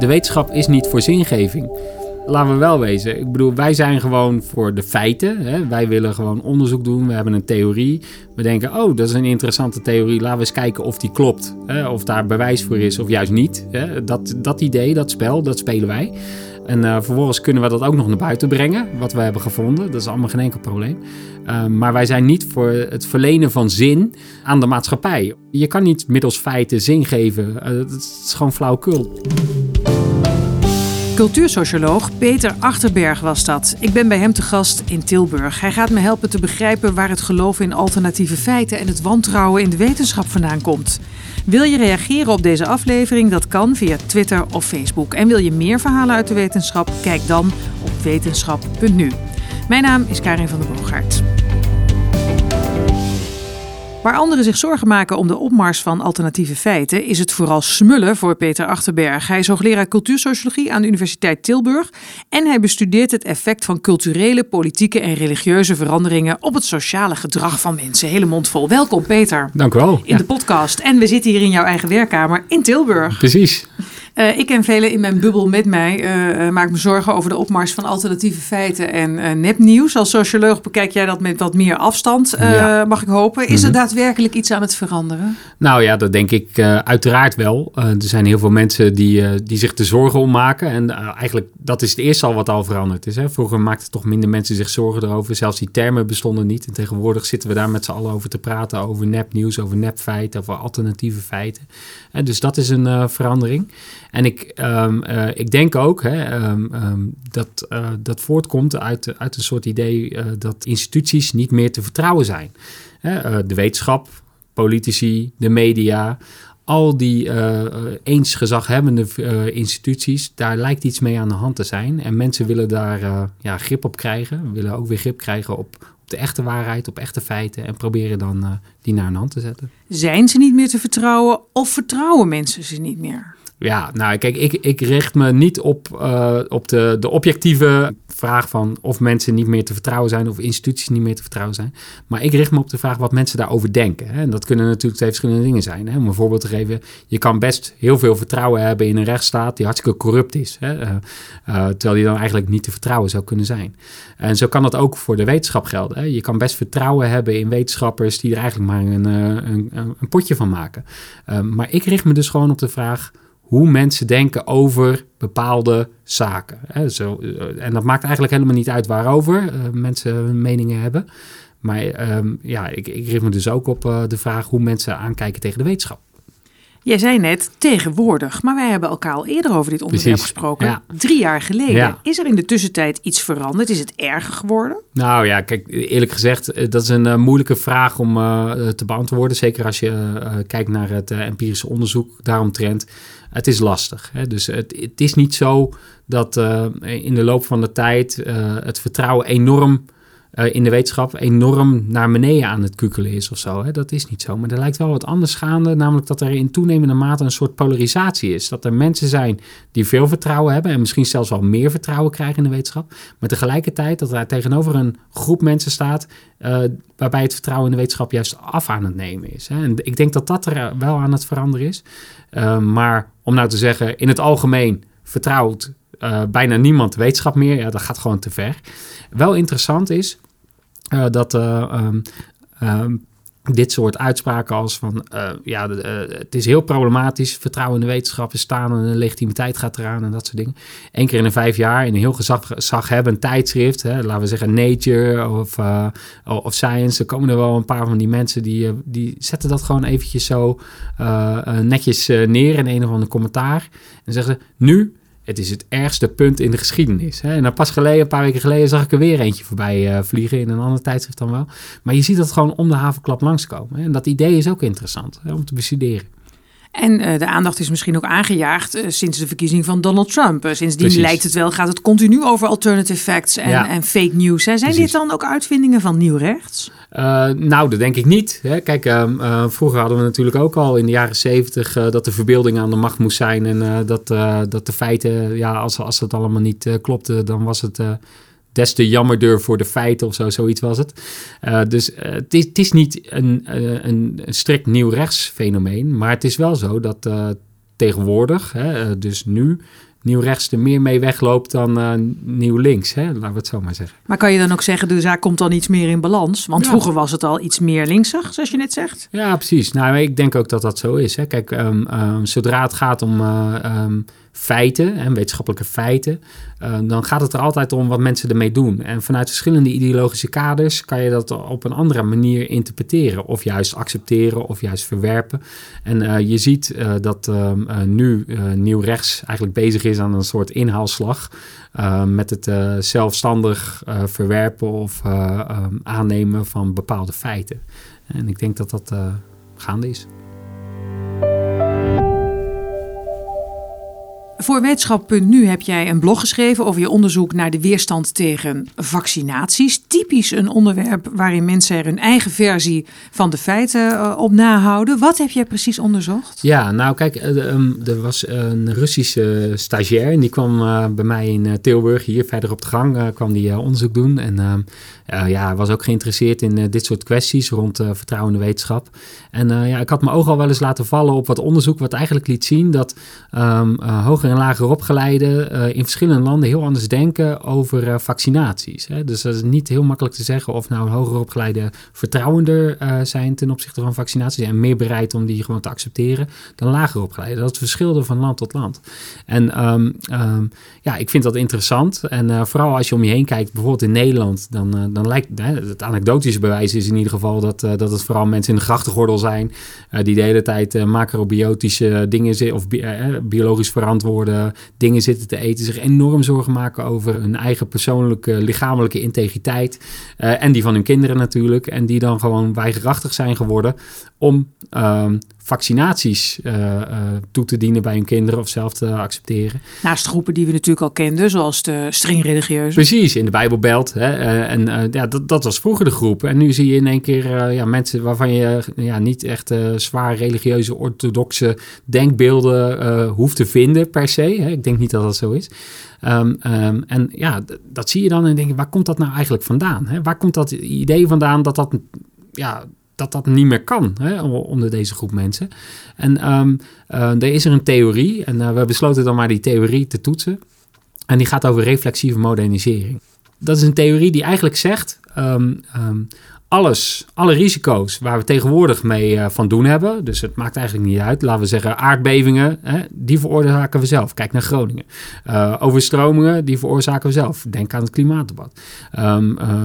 de wetenschap is niet voor zingeving. Laten we wel wezen. Ik bedoel, wij zijn gewoon voor de feiten. Hè? Wij willen gewoon onderzoek doen. We hebben een theorie. We denken, oh, dat is een interessante theorie. Laten we eens kijken of die klopt. Hè? Of daar bewijs voor is of juist niet. Hè? Dat, dat idee, dat spel, dat spelen wij. En uh, vervolgens kunnen we dat ook nog naar buiten brengen, wat we hebben gevonden. Dat is allemaal geen enkel probleem. Uh, maar wij zijn niet voor het verlenen van zin aan de maatschappij. Je kan niet middels feiten zin geven. Uh, dat is gewoon flauwekul. Cultuursocioloog Peter Achterberg was dat. Ik ben bij hem te gast in Tilburg. Hij gaat me helpen te begrijpen waar het geloof in alternatieve feiten en het wantrouwen in de wetenschap vandaan komt. Wil je reageren op deze aflevering? Dat kan via Twitter of Facebook. En wil je meer verhalen uit de wetenschap? Kijk dan op wetenschap.nu. Mijn naam is Karin van der Boogaard. Waar anderen zich zorgen maken om de opmars van alternatieve feiten, is het vooral smullen voor Peter Achterberg. Hij is hoogleraar cultuursociologie aan de Universiteit Tilburg en hij bestudeert het effect van culturele, politieke en religieuze veranderingen op het sociale gedrag van mensen. Hele mond vol. Welkom Peter. Dank u wel. In de podcast. En we zitten hier in jouw eigen werkkamer in Tilburg. Precies. Uh, ik en velen in mijn bubbel met mij uh, maak me zorgen over de opmars van alternatieve feiten en nepnieuws. Als socioloog bekijk jij dat met wat meer afstand, ja. mag ik hopen. Is mm -hmm. er daadwerkelijk iets aan het veranderen? Nou ja, dat denk ik uiteraard wel. er zijn heel veel mensen die, die zich er zorgen om maken. En eigenlijk, dat is het eerste al wat al veranderd is. Hè. Vroeger maakten toch minder mensen zich zorgen erover. Zelfs die termen bestonden niet. En tegenwoordig zitten we daar met z'n allen over te praten. Over nepnieuws, over nepfeiten, over alternatieve feiten. En dus dat is een verandering. En ik, um, uh, ik denk ook hè, um, um, dat uh, dat voortkomt uit, uit een soort idee uh, dat instituties niet meer te vertrouwen zijn. de wetenschap, politici, de media, al die eens gezaghebbende instituties, daar lijkt iets mee aan de hand te zijn. En mensen willen daar ja, grip op krijgen, willen ook weer grip krijgen op de echte waarheid, op echte feiten en proberen dan die naar een hand te zetten. Zijn ze niet meer te vertrouwen of vertrouwen mensen ze niet meer? Ja, nou kijk, ik, ik richt me niet op, uh, op de, de objectieve vraag van of mensen niet meer te vertrouwen zijn of instituties niet meer te vertrouwen zijn. Maar ik richt me op de vraag wat mensen daarover denken. En dat kunnen natuurlijk twee verschillende dingen zijn. Om een voorbeeld te geven, je kan best heel veel vertrouwen hebben in een rechtsstaat die hartstikke corrupt is. Uh, uh, terwijl die dan eigenlijk niet te vertrouwen zou kunnen zijn. En zo kan dat ook voor de wetenschap gelden. Je kan best vertrouwen hebben in wetenschappers die er eigenlijk maar een, een, een potje van maken. maar ik richt me dus gewoon op de vraag hoe mensen denken over bepaalde zaken. Eh, en dat maakt eigenlijk helemaal niet uit waarover uh, mensen meningen hebben. Maar um, ja, ik, ik richt me dus ook op uh, de vraag hoe mensen aankijken tegen de wetenschap. Jij zei net tegenwoordig, maar wij hebben elkaar al eerder over dit onderwerp Precies. gesproken. Ja. Drie jaar geleden. Ja. Is er in de tussentijd iets veranderd? Is het erger geworden? Nou ja, kijk, eerlijk gezegd, dat is een uh, moeilijke vraag om uh, te beantwoorden. Zeker als je uh, kijkt naar het empirische onderzoek daaromtrent het is lastig. Hè? Dus het, het, is niet zo dat in de loop van de tijd het vertrouwen enorm uh, in de wetenschap enorm naar beneden aan het kukelen is of zo. Hè? Dat is niet zo. Maar er lijkt wel wat anders gaande, namelijk dat er in toenemende mate een soort polarisatie is. Dat er mensen zijn die veel vertrouwen hebben en misschien zelfs wel meer vertrouwen krijgen in de wetenschap. Maar tegelijkertijd dat er tegenover een groep mensen staat uh, waarbij het vertrouwen in de wetenschap juist af aan het nemen is. Hè? En ik denk dat dat er wel aan het veranderen is. Uh, maar om nou te zeggen, in het algemeen vertrouwt uh, bijna niemand wetenschap meer. Ja, dat gaat gewoon te ver. Wel interessant is uh, dat uh, um, um, dit soort uitspraken als van ja, het is heel problematisch, vertrouwen in de wetenschap is staan en de legitimiteit gaat eraan en dat soort dingen. Eén keer in de vijf jaar in een heel gezag, hebben tijdschrift, hè, laten we zeggen Nature of, of Science, er komen er wel een paar van die mensen die, die zetten dat gewoon eventjes zo netjes neer in een of ander commentaar en zeggen nu het is het ergste punt in de geschiedenis. Hè? En dan pas geleden, een paar weken geleden, zag ik er weer eentje voorbij uh, vliegen in een ander tijdschrift dan wel. Maar je ziet dat gewoon om de havenklap langskomen. Hè? En dat idee is ook interessant hè, om te bestuderen. En uh, de aandacht is misschien ook aangejaagd uh, sinds de verkiezing van Donald Trump. Uh, sindsdien Precies. lijkt het wel, gaat het continu over alternative facts en, ja. en fake news. Hè? Zijn Precies. dit dan ook uitvindingen van nieuw rechts? nou, dat denk ik niet. Hè. Kijk, ehm, vroeger hadden we natuurlijk ook al in de jaren zeventig dat de verbeelding aan de macht moest zijn. En dat, dat de feiten, ja, als, als dat allemaal niet klopte, dan was het des te jammerder voor de feiten of zo, zoiets was het. Uh, dus uh, het, is, niet een, uh, een, strikt nieuw rechtsfenomeen, maar het is wel zo dat tegenwoordig, hè, dus nu, nieuw rechts er meer mee wegloopt dan nieuw links. Hè? Laten we het zo maar zeggen. Maar kan je dan ook zeggen, de zaak komt dan iets meer in balans? Want vroeger was het al iets meer linksig, zoals je net zegt. Ja, precies. Nou, ik denk ook dat dat zo is. Hè. Kijk, um, um, zodra het gaat om um, feiten en wetenschappelijke feiten, uh, dan gaat het er altijd om wat mensen ermee doen. En vanuit verschillende ideologische kaders kan je dat op een andere manier interpreteren, of juist accepteren of juist verwerpen. En uh, je ziet uh, dat uh, nu nieuw rechts eigenlijk bezig is aan een soort inhaalslag met het zelfstandig verwerpen of um, aannemen van bepaalde feiten. En ik denk dat dat gaande is. Voor Wetenschap.nu heb jij een blog geschreven over je onderzoek naar de weerstand tegen vaccinaties. Typisch een onderwerp waarin mensen er hun eigen versie van de feiten uh, op nahouden. Wat heb jij precies onderzocht? Ja, nou kijk, um, er was een Russische stagiair en die kwam uh, bij mij in Tilburg, hier verder op de gang, kwam die onderzoek doen. En ehm, ja, was ook geïnteresseerd in dit soort kwesties rond vertrouwende wetenschap. En ja, ik had mijn oog al wel eens laten vallen op wat onderzoek wat eigenlijk liet zien dat um, hoger en lager opgeleiden uh, in verschillende landen heel anders denken over uh, vaccinaties. Hè? Dus dat is niet heel makkelijk te zeggen of nou hoger opgeleide vertrouwender uh, zijn ten opzichte van vaccinaties en meer bereid om die gewoon te accepteren dan lager opgeleide. Dat verschilde van land tot land. En um, um, ja, ik vind dat interessant. En vooral als je om je heen kijkt, bijvoorbeeld in Nederland, dan, dan lijkt het anekdotische bewijs is in ieder geval dat, dat het vooral mensen in de grachtengordel zijn die de hele tijd macrobiotische dingen of biologisch dingen zitten te eten, zich enorm zorgen maken over hun eigen persoonlijke lichamelijke integriteit uh, en die van hun kinderen natuurlijk, en die dan gewoon weigerachtig zijn geworden om uh, vaccinaties uh, toe te dienen bij hun kinderen of zelf te accepteren. Naast groepen die we natuurlijk al kenden, zoals de streng religieuze. Precies, in de Bijbelbelt. Hè, en ja, dat, dat was vroeger de groep. En nu zie je in één keer ja, mensen waarvan je ja, niet echt zwaar religieuze, orthodoxe denkbeelden hoeft te vinden per se. Hè. Ik denk niet dat dat zo is. Um, um, en ja, dat zie je dan en denk je, waar komt dat nou eigenlijk vandaan? Hè? Waar komt dat idee vandaan dat dat ja, dat dat niet meer kan hè, onder deze groep mensen. En um, er is er een theorie en uh, we besloten dan maar die theorie te toetsen. En die gaat over reflexieve modernisering. Dat is een theorie die eigenlijk zegt, um, um, alles, alle risico's waar we tegenwoordig mee uh, van doen hebben, dus het maakt eigenlijk niet uit, laten we zeggen aardbevingen, hè, die veroorzaken we zelf. Kijk naar Groningen. Overstromingen, die veroorzaken we zelf. Denk aan het klimaatdebat.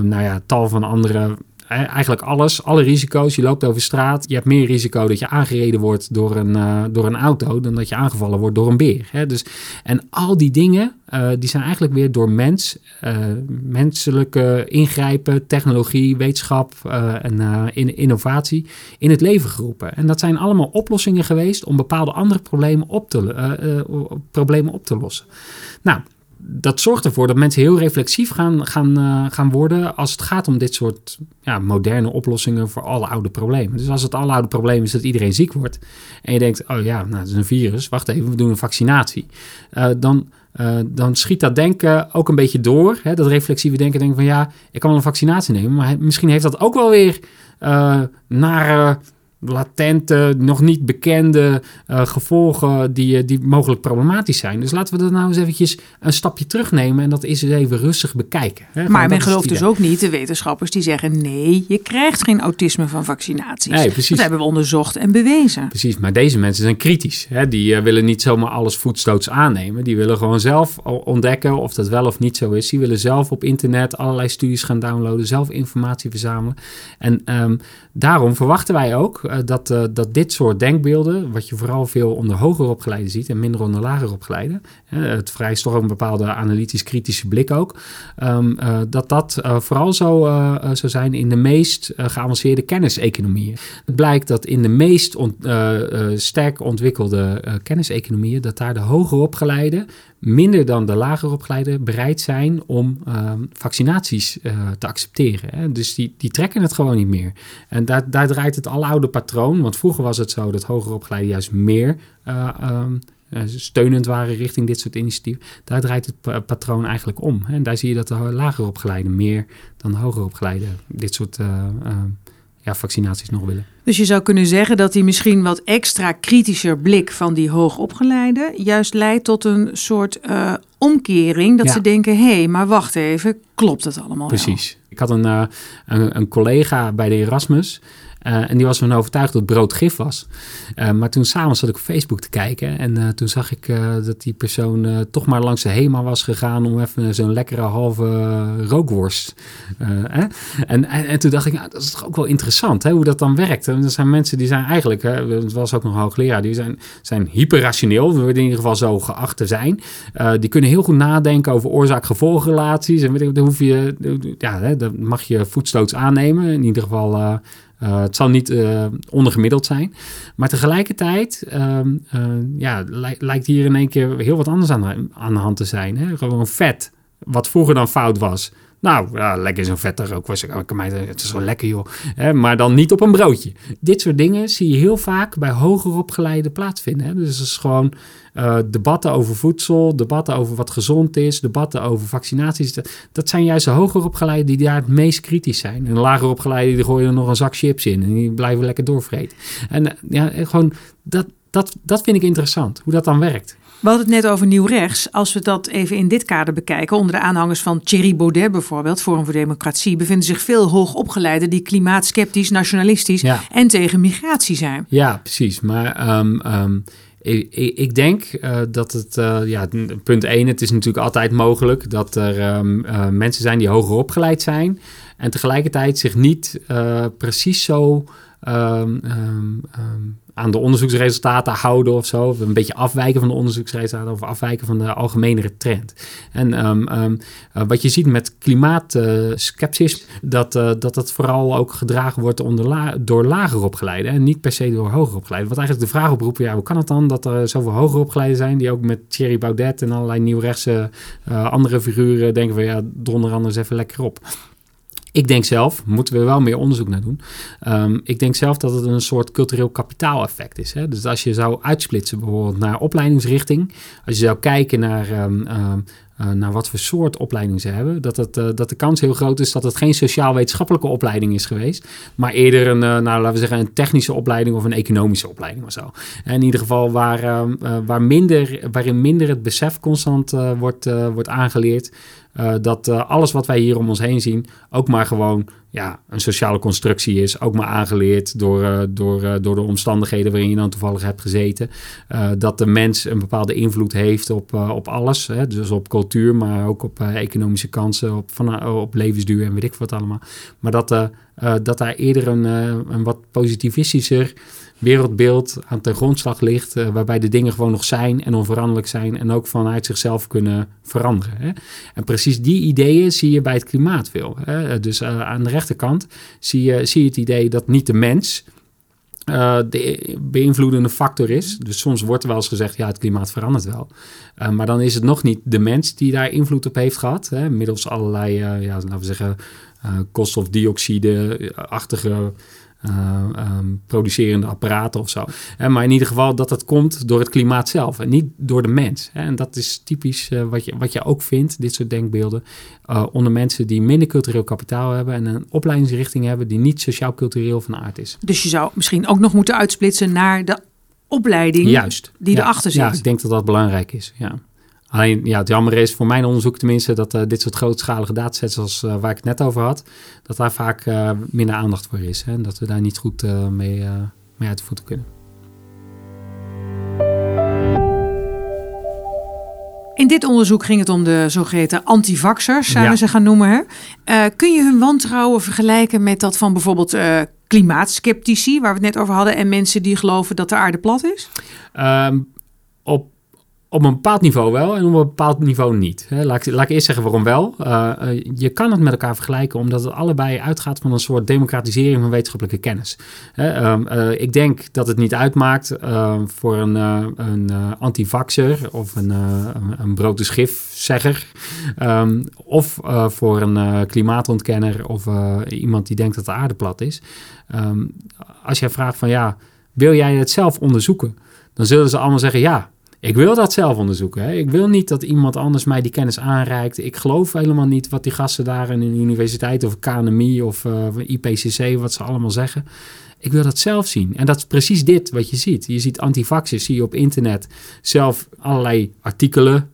Nou ja, tal van andere eigenlijk alles, alle risico's. Je loopt over straat, je hebt meer risico dat je aangereden wordt door een, uh, door een auto dan dat je aangevallen wordt door een beer. Hè? Dus, en al die dingen, uh, die zijn eigenlijk weer door mens, uh, menselijke ingrijpen, technologie, wetenschap en in, innovatie in het leven geroepen. En dat zijn allemaal oplossingen geweest om bepaalde andere problemen op te, problemen op te lossen. Nou, dat zorgt ervoor dat mensen heel reflexief gaan, gaan, uh, gaan worden als het gaat om dit soort ja, moderne oplossingen voor alle oude problemen. Dus als het alle oude probleem is dat iedereen ziek wordt en je denkt, oh ja, nou, het is een virus, wacht even, we doen een vaccinatie. Uh, dan, uh, dan schiet dat denken ook een beetje door. Hè, dat reflexieve denken, denken van ja, ik kan wel een vaccinatie nemen, maar misschien heeft dat ook wel weer naar latente, nog niet bekende uh, gevolgen die, eh, die mogelijk problematisch zijn. Dus laten we dat nou eens eventjes een stapje terugnemen en dat is eens even rustig bekijken. Hè? Maar men gelooft dus ook niet de wetenschappers die zeggen nee, je krijgt geen autisme van vaccinaties. Nee, precies. Dat hebben we onderzocht en bewezen. Precies, maar deze mensen zijn kritisch. Hè? Die uh, willen niet zomaar alles voetstoots aannemen. Die willen gewoon zelf ontdekken of dat wel of niet zo is. Die willen zelf op internet allerlei studies gaan downloaden, zelf informatie verzamelen. En um, daarom verwachten wij ook uh, dat, uh, dat dit soort denkbeelden, wat je vooral veel onder hoger opgeleiden ziet en minder onder lager opgeleiden, het vereist toch een bepaalde analytisch-kritische blik ook, um, dat dat vooral zo zou zijn in de meest geavanceerde kenniseconomieën. Het blijkt dat in de meest sterk ontwikkelde kenniseconomieën, dat daar de hoger opgeleiden minder dan de lager opgeleiden bereid zijn om ehm, vaccinaties te accepteren. Hè? Dus die, die trekken het gewoon niet meer. En daar, daar draait het aloude patroon. Want vroeger was het zo dat hoger opgeleiden juist meer uh, um, steunend waren richting dit soort initiatieven. Daar draait het patroon eigenlijk om. En daar zie je dat de lager opgeleiden meer dan de hoger opgeleiden dit soort uh, ja, vaccinaties nog willen. Dus je zou kunnen zeggen dat die misschien wat extra kritischer blik van die hoogopgeleide juist leidt tot een soort uh, omkering. Dat ze denken, hé, hey, maar wacht even, klopt het allemaal Precies. Ik had een, uh, een, een, collega bij de Erasmus uh, en die was ervan overtuigd dat brood gif was. Uh, maar toen s'avonds zat ik op Facebook te kijken. En uh, toen zag ik dat die persoon toch maar langs de HEMA was gegaan om even zo'n lekkere halve rookworst. Eh? En, en, en, toen dacht ik, nou, dat is toch ook wel interessant hè, hoe dat dan werkt. En er zijn mensen die zijn eigenlijk, hè, het was ook een hoogleraar, die zijn, zijn hyperrationeel, we worden in ieder geval zo geacht te zijn. die kunnen heel goed nadenken over oorzaak-gevolgrelaties. En weet ik, dan hoef je, ja, hè, dan mag je voetstoots aannemen. In ieder geval uh, het zal niet uh, ondergemiddeld zijn. Maar tegelijkertijd um, uh, ja, lijkt hier in één keer heel wat anders aan de, aan de hand te zijn. Hè? Gewoon vet, wat vroeger dan fout was. Nou, ja, lekker zo'n vetter ook. Was, het is wel lekker, joh. Maar dan niet op een broodje. Dit soort dingen zie je heel vaak bij hoger opgeleide plaatsvinden. Hè. Dus het is gewoon uh, debatten over voedsel, debatten over wat gezond is, debatten over vaccinaties. Dat zijn juist de hoger opgeleiden die daar het meest kritisch zijn. En lager opgeleiden die gooien er nog een zak chips in en die blijven lekker doorvreten. En eh, ja, gewoon dat, dat, dat vind ik interessant, hoe dat dan werkt. We hadden het net over nieuw rechts. Als we dat even in dit kader bekijken, onder de aanhangers van Thierry Baudet bijvoorbeeld, Forum voor Democratie, bevinden zich veel hoogopgeleiden die klimaatskeptisch, nationalistisch en tegen migratie zijn. Ja, precies. Maar um, um, ik, ik, denk uh, dat het, uh, ja, punt 1, het is natuurlijk altijd mogelijk dat er um, uh, mensen zijn die hoger opgeleid zijn en tegelijkertijd zich niet precies zo um, um, aan de onderzoeksresultaten houden of zo. Een beetje afwijken van de onderzoeksresultaten of afwijken van de algemenere trend. En um, wat je ziet met klimaatskepsis, dat, uh, dat dat vooral ook gedragen wordt onder door lager opgeleiden en niet per se door hoger opgeleiden. Wat eigenlijk de vraag oproept, ja, hoe kan het dan dat er zoveel hoger opgeleiden zijn die ook met Thierry Baudet en allerlei nieuwrechtse uh, andere figuren denken van ja, donder anders even lekker op. Ik denk zelf, moeten we wel meer onderzoek naar doen. Um, ik denk zelf dat het een soort cultureel kapitaaleffect is. Hè? Dus als je zou uitsplitsen bijvoorbeeld naar opleidingsrichting, als je zou kijken naar um, um, uh, naar wat voor soort opleiding ze hebben. Dat, het, uh, dat de kans heel groot is dat het geen sociaal-wetenschappelijke opleiding is geweest. Maar eerder een, uh, nou, laten we zeggen, een technische opleiding of een economische opleiding of zo. En in ieder geval waar, waar minder, waarin minder het besef constant wordt, wordt aangeleerd. Dat alles wat wij hier om ons heen zien ook maar gewoon ja, een sociale constructie is. Ook maar aangeleerd door, uh, door, door de omstandigheden waarin je dan toevallig hebt gezeten. Dat de mens een bepaalde invloed heeft op, op alles. Hè? Dus op cultuur, maar ook op economische kansen, op, van, op levensduur en weet ik wat allemaal. Maar dat, dat daar eerder een, een wat positivistischer wereldbeeld aan ten grondslag ligt, uh, waarbij de dingen gewoon nog zijn en onveranderlijk zijn en ook vanuit zichzelf kunnen veranderen. Hè? En precies die ideeën zie je bij het klimaat veel. Hè? Dus uh, aan de rechterkant zie je, zie het idee dat niet de mens uh, de beïnvloedende factor is. Dus soms wordt er wel eens gezegd, ja, het klimaat verandert wel. Maar dan is het nog niet de mens die daar invloed op heeft gehad. Hè, middels allerlei, uh, ja, laten we zeggen, koolstofdioxide-achtige um, producerende apparaten of zo. Uh, maar in ieder geval dat dat komt door het klimaat zelf en niet door de mens. Hè. En dat is typisch uh, wat, je, wat je ook vindt, dit soort denkbeelden, onder mensen die minder cultureel kapitaal hebben en een opleidingsrichting hebben die niet sociaal-cultureel van aard is. Dus je zou misschien ook nog moeten uitsplitsen naar de opleiding Juist. die ja. erachter zit. Ja, ik denk dat dat belangrijk is. Ja. Alleen ja, het jammer is voor mijn onderzoek tenminste dat uh, dit soort grootschalige datasets als uh, waar ik het net over had, dat daar vaak uh, minder aandacht voor is. Hè, en dat we daar niet goed mee, mee uit de voeten kunnen. In dit onderzoek ging het om de zogeheten antivaxers, zouden ja. ze gaan noemen. Hè? kun je hun wantrouwen vergelijken met dat van bijvoorbeeld klimaatskeptici, waar we het net over hadden, en mensen die geloven dat de aarde plat is? Um, op op een bepaald niveau wel en op een bepaald niveau niet. Laat ik, laat eerst zeggen waarom wel. Uh, je kan het met elkaar vergelijken omdat het allebei uitgaat van een soort democratisering van wetenschappelijke kennis. Uh, uh, ik denk dat het niet uitmaakt voor een, een antivaxer of een, een brood schifzegger um, of voor een klimaatontkenner of iemand die denkt dat de aarde plat is. Als jij vraagt van ja, wil jij het zelf onderzoeken? Dan zullen ze allemaal zeggen ja, Ik wil dat zelf onderzoeken. Hè. Ik wil niet dat iemand anders mij die kennis aanreikt. Ik geloof helemaal niet wat die gasten daar in de universiteit of KNMI of uh, IPCC, wat ze allemaal zeggen. Ik wil dat zelf zien. En dat is precies dit wat je ziet. Je ziet antivaxers, zie je op internet zelf allerlei artikelen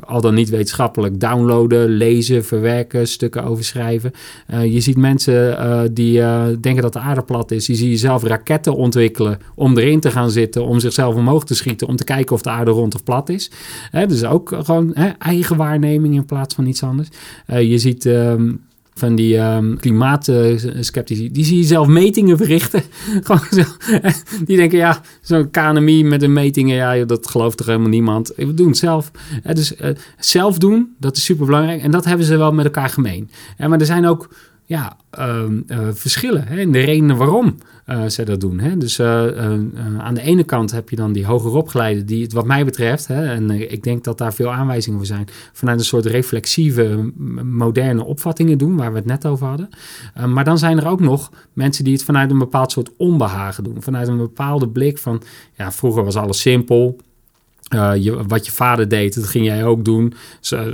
al dan niet wetenschappelijk downloaden, lezen, verwerken, stukken overschrijven. Uh, je ziet mensen uh, die uh, denken dat de aarde plat is. Je zelf raketten ontwikkelen om erin te gaan zitten, om zichzelf omhoog te schieten, om te kijken of de aarde rond of plat is. Hè, dus ook gewoon eigen waarneming in plaats van iets anders. je ziet... Um, van die um, klimaatskeptici, die zie je zelf metingen verrichten. Gewoon zo. Die denken, ja, zo'n KNMI met een metingen, ja, dat gelooft toch helemaal niemand. We doen het zelf. Dus uh, zelf doen, dat is super belangrijk. En dat hebben ze wel met elkaar gemeen. Maar er zijn ook ja, uh, uh, verschillen hè, in de redenen waarom uh, ze dat doen. Hè. Dus uh, aan de ene kant heb je dan die hoger opgeleiden die het wat mij betreft, hè, en ik denk dat daar veel aanwijzingen voor zijn, vanuit een soort reflexieve, moderne opvattingen doen, waar we het net over hadden. maar dan zijn er ook nog mensen die het vanuit een bepaald soort onbehagen doen. Vanuit een bepaalde blik van, ja, vroeger was alles simpel. Uh, je, wat je vader deed, dat ging jij ook doen.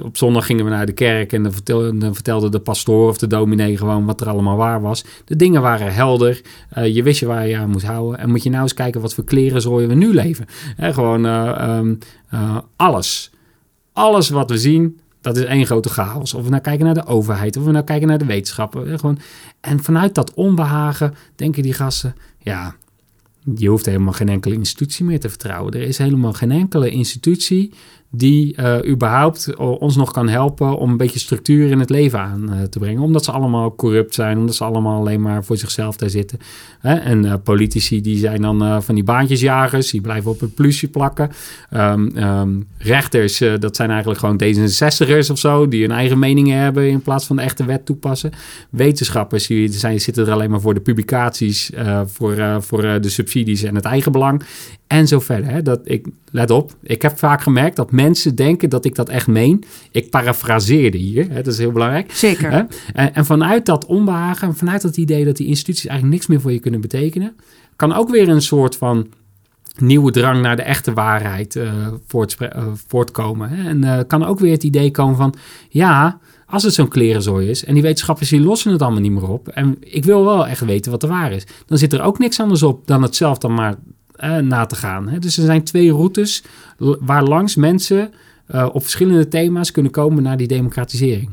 op zondag gingen we naar de kerk en dan vertelde, de pastoor of de dominee gewoon wat er allemaal waar was. De dingen waren helder. Uh, je wist je waar je aan moest houden. En moet je nou eens kijken wat voor kleren we nu leven. He, gewoon uh, um, alles. Alles wat we zien, dat is één grote chaos. Of we nou kijken naar de overheid, of we nou kijken naar de wetenschappen. Gewoon. En vanuit dat onbehagen denken die gasten, ja, je hoeft helemaal geen enkele institutie meer te vertrouwen. Er is helemaal geen enkele institutie die uh, überhaupt ons nog kan helpen om een beetje structuur in het leven aan uh, te brengen. Omdat ze allemaal corrupt zijn, omdat ze allemaal alleen maar voor zichzelf daar zitten. En uh, politici die zijn dan van die baantjesjagers, die blijven op het plusje plakken. Um, um, rechters, dat zijn eigenlijk gewoon D66'ers of zo, die hun eigen meningen hebben in plaats van de echte wet toepassen. Wetenschappers die zijn, zitten er alleen maar voor de publicaties, voor, voor de subsidies en het eigen belang. En zo verder. Hè? Dat ik, let op, ik heb vaak gemerkt dat mensen denken dat ik dat echt meen. Ik parafraseerde hier, hè? dat is heel belangrijk. Zeker. Hè? En, en, vanuit dat onbehagen, en vanuit dat idee dat die instituties eigenlijk niks meer voor je kunnen betekenen, kan ook weer een soort van nieuwe drang naar de echte waarheid uh, voortkomen. Hè? En uh, kan ook weer het idee komen van, ja, als het zo'n klerenzooi is en die wetenschappers die lossen het allemaal niet meer op en ik wil wel echt weten wat er waar is, dan zit er ook niks anders op dan het zelf dan maar uh, na te gaan. Dus er zijn twee routes waar langs mensen uh, op verschillende thema's kunnen komen naar die democratisering.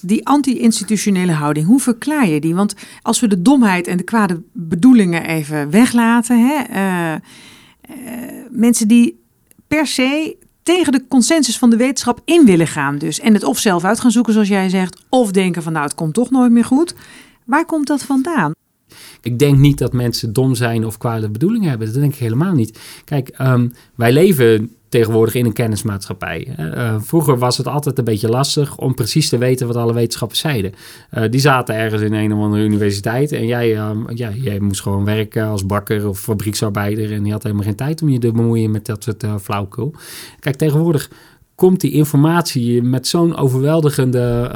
Die anti-institutionele houding, hoe verklaar je die? Want als we de domheid en de kwade bedoelingen even weglaten, hè, uh, mensen die per se tegen de consensus van de wetenschap in willen gaan, dus en het of zelf uit gaan zoeken, zoals jij zegt, of denken van nou, het komt toch nooit meer goed. Waar komt dat vandaan? Ik denk niet dat mensen dom zijn of kwade bedoelingen hebben. Dat denk ik helemaal niet. Kijk, um, wij leven tegenwoordig in een kennismaatschappij. Uh, vroeger was het altijd een beetje lastig om precies te weten wat alle wetenschappers zeiden. Uh, die zaten ergens in een of andere universiteit en jij, uh, ja, jij moest gewoon werken als bakker of fabrieksarbeider en je had helemaal geen tijd om je te bemoeien met dat soort flauwkul. Kijk, tegenwoordig komt die informatie met zo'n overweldigende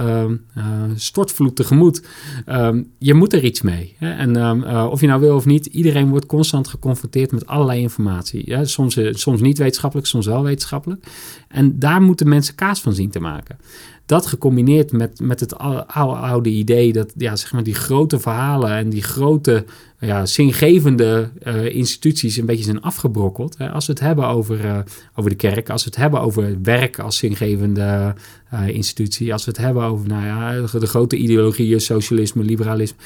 uh, stortvloed tegemoet. Uh, je moet er iets mee. Hè? En ehm, eh, of je nou wil of niet, iedereen wordt constant geconfronteerd met allerlei informatie. Ja? Soms, eh, soms niet wetenschappelijk, soms wel wetenschappelijk. En daar moeten mensen kaas van zien te maken dat gecombineerd met, met het oude, oude idee dat ja, zeg maar die grote verhalen en die grote ja, zingevende uh, instituties een beetje zijn afgebrokkeld. Hè. Als we het hebben over, uh, over de kerk, als we het hebben over werk als zingevende uh, institutie, als we het hebben over nou ja, de grote ideologieën, socialisme, liberalisme,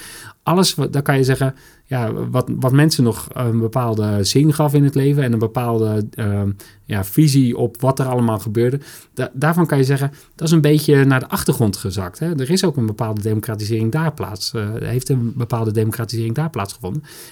alles, daar kan je zeggen, ja, wat, wat mensen nog een bepaalde zin gaf in het leven en een bepaalde uh, ja, visie op wat er allemaal gebeurde, da daarvan kan je zeggen, dat is een beetje naar de achtergrond gezakt. Hè? Er is ook een bepaalde democratisering daar plaats, heeft een bepaalde democratisering daar plaatsgevonden.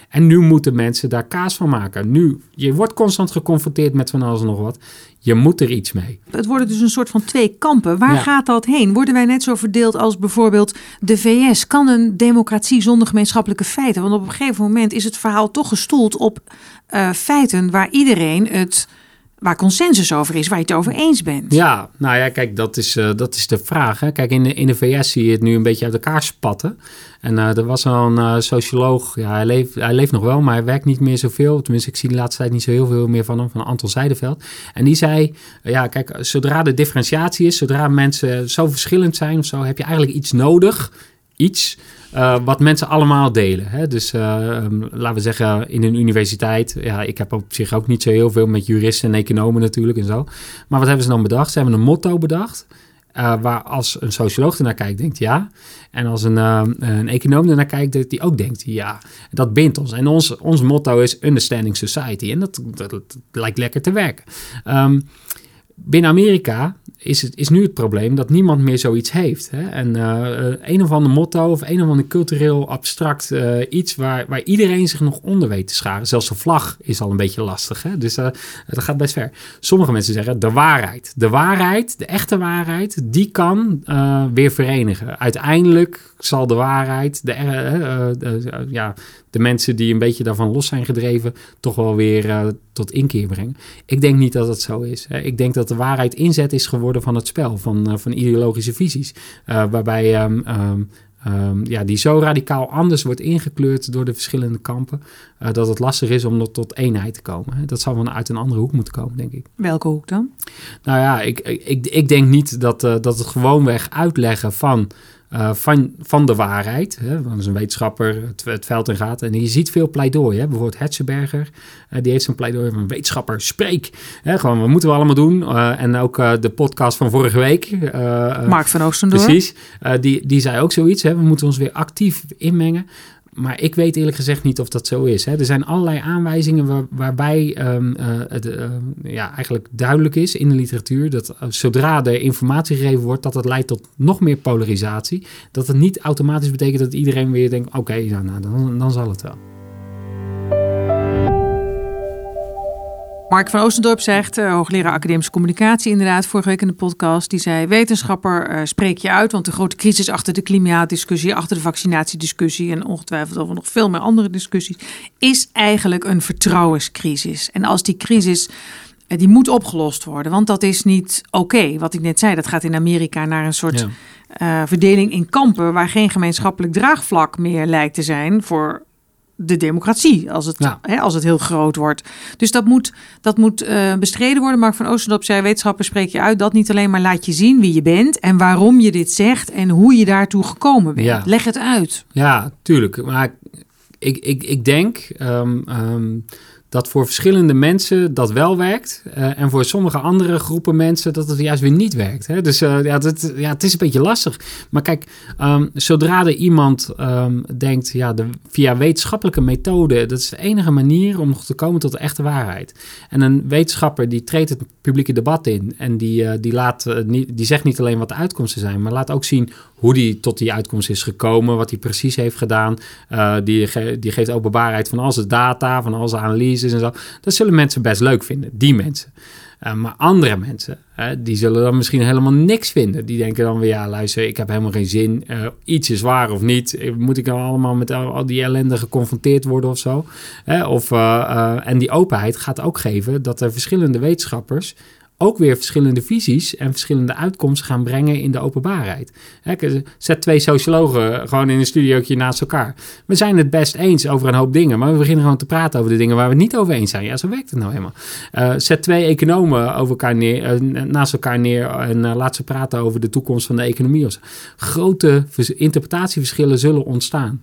En nu moeten mensen daar kaas van maken. Nu, je wordt constant geconfronteerd met van alles en nog wat. Je moet er iets mee. Het worden dus een soort van twee kampen. Waar gaat dat heen? Worden wij net zo verdeeld als bijvoorbeeld de VS? Kan een democratie zonder gemeenschappelijke feiten? Want op een gegeven moment is het verhaal toch gestoeld op uh, feiten waar iedereen het waar consensus over is, waar je het over eens bent. Ja, nou ja, kijk, dat is, uh, dat is de vraag. Hè. Kijk, in de, in de VS zie je het nu een beetje uit elkaar spatten. En uh, er was een uh, socioloog, ja, hij leeft, hij leeft nog wel, maar hij werkt niet meer zoveel. Tenminste, ik zie de laatste tijd niet zo heel veel meer van hem, van Anton Zijderveld. En die zei, ja, kijk, zodra de differentiatie is, zodra mensen zo verschillend zijn of zo, heb je eigenlijk iets nodig, iets uh, wat mensen allemaal delen. Hè? Dus uh, um, laten we zeggen in een universiteit. Ja, ik heb op zich ook niet zo heel veel met juristen en economen natuurlijk en zo. Maar wat hebben ze dan bedacht? Ze hebben een motto bedacht. Uh, waar als een socioloog ernaar kijkt, denkt ja. En als een, een econoom ernaar kijkt, dat die ook denkt ja. Dat bindt ons. En ons, ons motto is Understanding Society. En dat, dat, lijkt lekker te werken. Um, binnen Amerika is, het, is nu het probleem dat niemand meer zoiets heeft. Hè? En uh, een of ander motto of een of ander cultureel abstract uh, iets waar, waar iedereen zich nog onder weet te scharen. Zelfs de vlag is al een beetje lastig. Hè? Dus dat gaat best ver. Sommige mensen zeggen de waarheid. De waarheid, de echte waarheid, die kan weer verenigen. Uiteindelijk zal de waarheid, de, ja, de mensen die een beetje daarvan los zijn gedreven, toch wel weer tot inkeer brengen. Ik denk niet dat het zo is. Hè? Ik denk dat de waarheid inzet is geworden van het spel, van, uh, van ideologische visies. Uh, waarbij um, um, um, ja, die zo radicaal anders wordt ingekleurd door de verschillende kampen, uh, dat het lastig is om tot eenheid te komen. Dat zal wel uit een andere hoek moeten komen, denk ik. Welke hoek dan? Nou ja, ik, ik, ik denk niet dat, dat het gewoonweg uitleggen van. Uh, van, van de waarheid. Hè? Dat is een wetenschapper het, het, veld in gaat. En je ziet veel pleidooi. Hè? Bijvoorbeeld Hetzenberger, uh, die heeft zijn pleidooi van wetenschapper, spreek. Hè? Gewoon, wat moeten we allemaal doen? Uh, en ook de podcast van vorige week. Mark van Oostendorp. Precies. die, die zei ook zoiets. Hè? We moeten ons weer actief inmengen. Maar ik weet eerlijk gezegd niet of dat zo is. Hè. Er zijn allerlei aanwijzingen waar, waarbij um, uh, het uh, ja, eigenlijk duidelijk is in de literatuur dat uh, zodra er informatie gegeven wordt, dat het leidt tot nog meer polarisatie. Dat het niet automatisch betekent dat iedereen weer denkt: oké, nou, dan, dan zal het wel. Mark van Oostendorp zegt, uh, hoogleraar academische communicatie inderdaad, vorige week in de podcast, die zei, wetenschapper, uh, spreek je uit, want de grote crisis achter de klimaatdiscussie, achter de vaccinatiediscussie en ongetwijfeld over nog veel meer andere discussies, is eigenlijk een vertrouwenscrisis. En als die crisis, uh, die moet opgelost worden, want dat is niet oké. Okay. Wat ik net zei, dat gaat in Amerika naar een soort ja. verdeling in kampen, waar geen gemeenschappelijk draagvlak meer lijkt te zijn voor de democratie, als het, ja. hè, als het heel groot wordt. Dus dat moet, dat moet uh, bestreden worden. Mark van Oostendorp zei, wetenschappers spreek je uit... dat niet alleen maar laat je zien wie je bent... en waarom je dit zegt en hoe je daartoe gekomen bent. Ja. Leg het uit. Ja, tuurlijk. Maar ik, ik, ik denk... Um, um, dat voor verschillende mensen dat wel werkt. Uh, en voor sommige andere groepen mensen dat het juist weer niet werkt. Hè? Dus uh, ja, ja, het is een beetje lastig. Maar kijk, um, zodra er iemand um, denkt, ja, de, via wetenschappelijke methode, dat is de enige manier om nog te komen tot de echte waarheid. En een wetenschapper die treedt het publieke debat in en die, uh, die, laat, niet, die zegt niet alleen wat de uitkomsten zijn, maar laat ook zien hoe die tot die uitkomst is gekomen, wat hij precies heeft gedaan. die, die geeft openbaarheid van al zijn data, van al zijn en zo. Dat zullen mensen best leuk vinden, die mensen. Uh, maar andere mensen, die zullen dan misschien helemaal niks vinden. Die denken dan weer, ja luister, ik heb helemaal geen zin. Uh, iets is waar of niet. Moet ik dan allemaal met al, al die ellende geconfronteerd worden of zo? of, en die openheid gaat ook geven dat er verschillende wetenschappers ook weer verschillende visies en verschillende uitkomsten gaan brengen in de openbaarheid. Zet twee sociologen gewoon in een studiootje naast elkaar. We zijn het best eens over een hoop dingen, maar we beginnen gewoon te praten over de dingen waar we het niet over eens zijn. Ja, zo werkt het nou helemaal. Uh, zet twee economen over elkaar uh, naast elkaar neer en uh, laat ze praten over de toekomst van de economie. Grote interpretatieverschillen zullen ontstaan.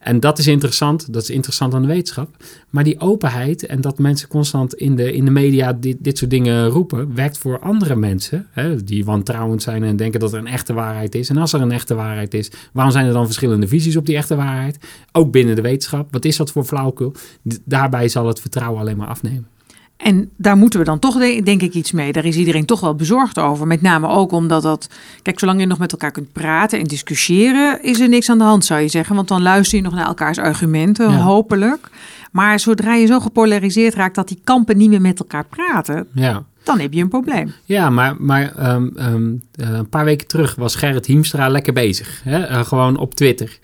En dat is interessant, dat is interessant aan de wetenschap. Maar die openheid en dat mensen constant in de, in de media dit, dit soort dingen roepen, werkt voor andere mensen hè, die wantrouwend zijn en denken dat er een echte waarheid is. En als er een echte waarheid is, waarom zijn er dan verschillende visies op die echte waarheid? Ook binnen de wetenschap. Wat is dat voor flauwekul? Daarbij zal het vertrouwen alleen maar afnemen. En daar moeten we dan toch, denk ik, iets mee. Daar is iedereen toch wel bezorgd over. Met name ook omdat dat. Kijk, zolang je nog met elkaar kunt praten en discussiëren, is er niks aan de hand, zou je zeggen. Want dan luister je nog naar elkaars argumenten, ja. hopelijk. Maar zodra je zo gepolariseerd raakt dat die kampen niet meer met elkaar praten, ja. Dan heb je een probleem. Ja, maar, maar um, um, uh, een paar weken terug was Gerrit Hiemstra lekker bezig. Hè? Uh, gewoon op Twitter.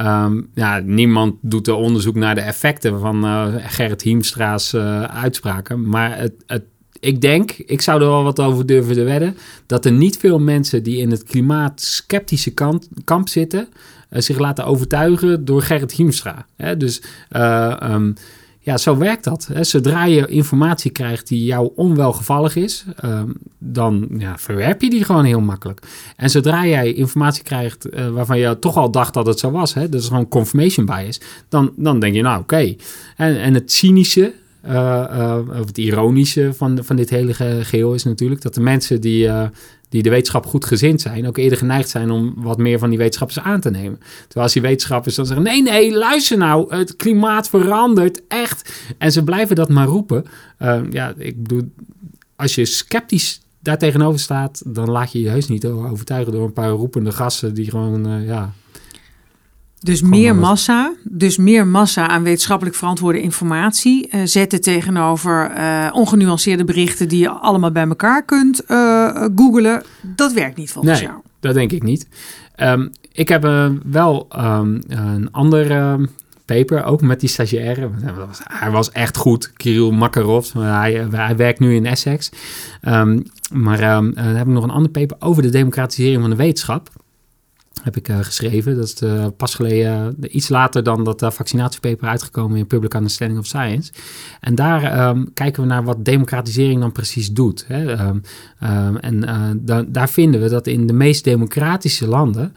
Um, ja, niemand doet er onderzoek naar de effecten van uh, Gerrit Hiemstra's uitspraken. Maar het, het ik denk, ik zou er wel wat over durven te wedden, dat er niet veel mensen die in het klimaatskeptische kant, kamp zitten, zich laten overtuigen door Gerrit Hiemstra. Hè? Dus ja, zo werkt dat. Hè. Zodra je informatie krijgt die jou onwelgevallig is, um, dan ja, verwerp je die gewoon heel makkelijk. En zodra jij informatie krijgt uh, waarvan je toch al dacht dat het zo was, hè, dat is gewoon confirmation bias, dan, dan denk je, nou oké. En, en het cynische, uh, uh, of het ironische van, van dit hele geheel is natuurlijk dat de mensen die, die de wetenschap goed gezind zijn, ook eerder geneigd zijn om wat meer van die wetenschappers aan te nemen. Terwijl als die wetenschappers dan zeggen: nee, nee, luister nou, het klimaat verandert echt. En ze blijven dat maar roepen. Uh, ja, ik bedoel, als je sceptisch daar tegenover staat, dan laat je je heus niet overtuigen door een paar roepende gassen die gewoon, uh, ja. Dus meer massa, dus meer massa aan wetenschappelijk verantwoorde informatie uh, zetten tegenover uh, ongenuanceerde berichten die je allemaal bij elkaar kunt uh, googelen. Dat werkt niet volgens nee, jou. Dat denk ik niet. Um, ik heb wel um, een ander um, paper, ook met die stagiaire. Hij was echt goed, Kirill Makarov. Hij, hij werkt nu in Essex. maar dan heb ik nog een ander paper over de democratisering van de wetenschap heb ik uh, geschreven. Dat is uh, pas geleden, uh, iets later dan dat vaccinatiepaper uitgekomen in Public Understanding of Science. En daar um, kijken we naar wat democratisering dan precies doet. Hè. Um, um, en da daar vinden we dat in de meest democratische landen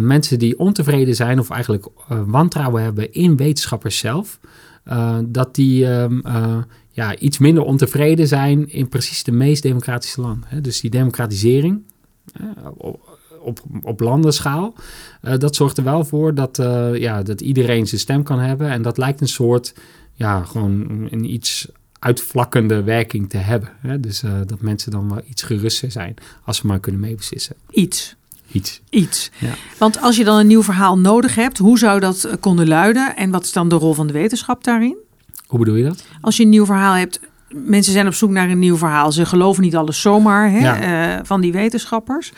mensen die ontevreden zijn of eigenlijk wantrouwen hebben in wetenschappers zelf, dat die ja, iets minder ontevreden zijn in precies de meest democratische landen. Hè. Dus die democratisering op, op landenschaal. Uh, dat zorgt er wel voor dat, uh, ja, dat iedereen zijn stem kan hebben. En dat lijkt een soort, ja, gewoon een iets uitvlakkende werking te hebben. Hè? Dus uh, dat mensen dan wel iets geruster zijn als ze maar kunnen meebeslissen. Iets. Iets. Iets. Ja. Want als je dan een nieuw verhaal nodig hebt, hoe zou dat konden luiden? En wat is dan de rol van de wetenschap daarin? Hoe bedoel je dat? Als je een nieuw verhaal hebt, mensen zijn op zoek naar een nieuw verhaal. Ze geloven niet alles zomaar hè, ja. uh, van die wetenschappers.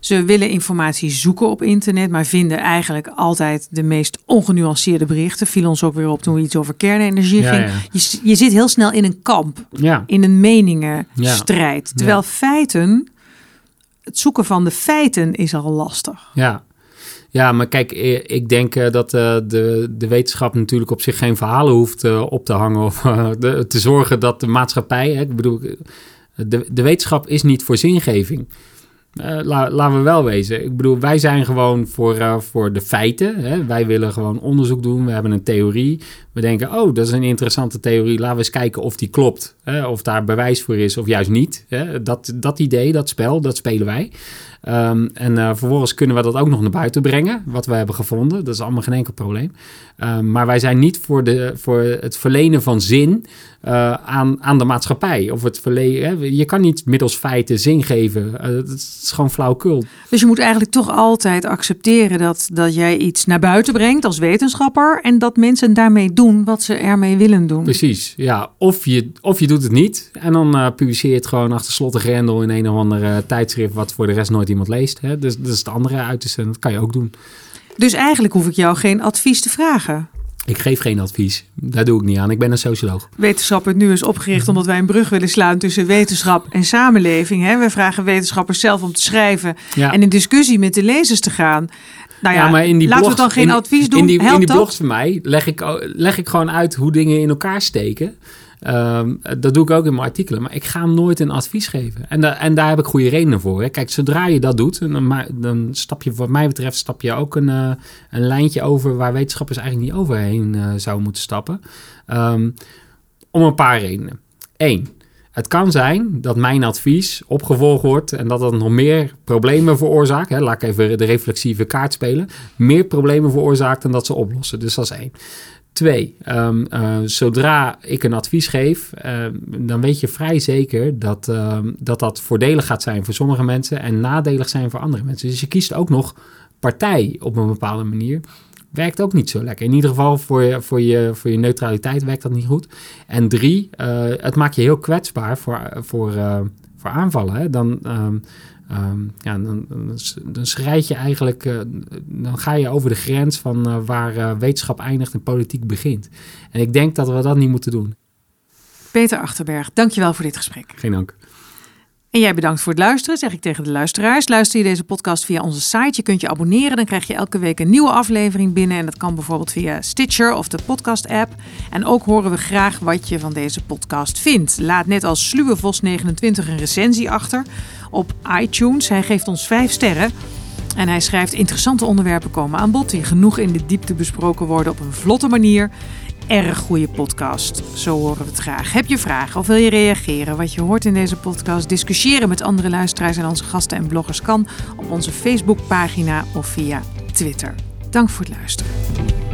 Ze willen informatie zoeken op internet, maar vinden eigenlijk altijd de meest ongenuanceerde berichten. Viel ons ook weer op toen we iets over kernenergie ja, ging. Ja. Je, je, zit heel snel in een kamp, in een meningenstrijd. Terwijl feiten, het zoeken van de feiten is al lastig. Ja, ja, maar kijk, ik denk uh, dat uh, de, de wetenschap natuurlijk op zich geen verhalen hoeft op te hangen of te zorgen dat de maatschappij, hè, ik bedoel, de, de wetenschap is niet voor zingeving. La, laten we wel wezen. Ik bedoel, wij zijn gewoon voor, voor de feiten. Wij willen gewoon onderzoek doen. We hebben een theorie. We denken, oh, dat is een interessante theorie. Laten we eens kijken of die klopt. Hè. Of daar bewijs voor is of juist niet. Hè. Dat, dat idee, dat spel, dat spelen wij. Um, en uh, vervolgens kunnen we dat ook nog naar buiten brengen, wat we hebben gevonden. Dat is allemaal geen enkel probleem. Um, maar wij zijn niet voor, de, voor het verlenen van zin uh, aan, aan de maatschappij. Of het verlenen, je kan niet middels feiten zin geven. Uh, dat is gewoon flauwkul. Dus je moet eigenlijk toch altijd accepteren dat, dat jij iets naar buiten brengt als wetenschapper. En dat mensen daarmee doen wat ze ermee willen doen. Precies, ja. Of je, of je doet het niet. En dan uh, publiceer je het gewoon achter slot en grendel in een of andere tijdschrift. wat voor de rest nooit iemand leest. Hè? Dus dat is het andere uiterste en dat kan je ook doen. Dus eigenlijk hoef ik jou geen advies te vragen. Ik geef geen advies. Daar doe ik niet aan. Ik ben een socioloog. Wetenschap het nu is opgericht omdat wij een brug willen slaan tussen wetenschap en samenleving. Hè? We vragen wetenschappers zelf om te schrijven ja. en in discussie met de lezers te gaan. Nou ja, ja maar in die laten blogs, we dan geen in, advies doen. In die, Helpt in die blogs van mij leg ik, leg ik gewoon uit hoe dingen in elkaar steken. Um, dat doe ik ook in mijn artikelen, maar ik ga hem nooit een advies geven. En, da en daar heb ik goede redenen voor. Hè. Kijk, zodra je dat doet, dan, dan stap je, wat mij betreft, stap je ook een, uh, een lijntje over waar wetenschappers eigenlijk niet overheen uh, zouden moeten stappen. Um, om een paar redenen. Eén, het kan zijn dat mijn advies opgevolgd wordt en dat dat nog meer problemen veroorzaakt. Hè, laat ik even de reflexieve kaart spelen. Meer problemen veroorzaakt dan dat ze oplossen. Dus dat is één. Twee, um, uh, zodra ik een advies geef, uh, dan weet je vrij zeker dat, uh, dat dat voordelig gaat zijn voor sommige mensen en nadelig zijn voor andere mensen. Dus je kiest ook nog partij op een bepaalde manier. Werkt ook niet zo lekker. In ieder geval voor je, voor je, voor je neutraliteit werkt dat niet goed. En drie, uh, het maakt je heel kwetsbaar voor, voor, uh, voor aanvallen. Hè? Dan, um, Um, ja, dan, dan, schrijd je eigenlijk, uh, dan ga je over de grens van waar wetenschap eindigt en politiek begint. En ik denk dat we dat niet moeten doen. Peter Achterberg, dankjewel voor dit gesprek. Geen dank. En jij bedankt voor het luisteren, zeg ik tegen de luisteraars. Luister je deze podcast via onze site, je kunt je abonneren. Dan krijg je elke week een nieuwe aflevering binnen. En dat kan bijvoorbeeld via Stitcher of de podcast-app. En ook horen we graag wat je van deze podcast vindt. Laat net als Sluwe Vos 29 een recensie achter op iTunes. Hij geeft ons 5 sterren. En hij schrijft interessante onderwerpen komen aan bod die genoeg in de diepte besproken worden op een vlotte manier erg goede podcast. Zo horen we het graag. Heb je vragen of wil je reageren? Wat je hoort in deze podcast, discussiëren met andere luisteraars en onze gasten en bloggers kan op onze Facebookpagina of via Twitter. Dank voor het luisteren.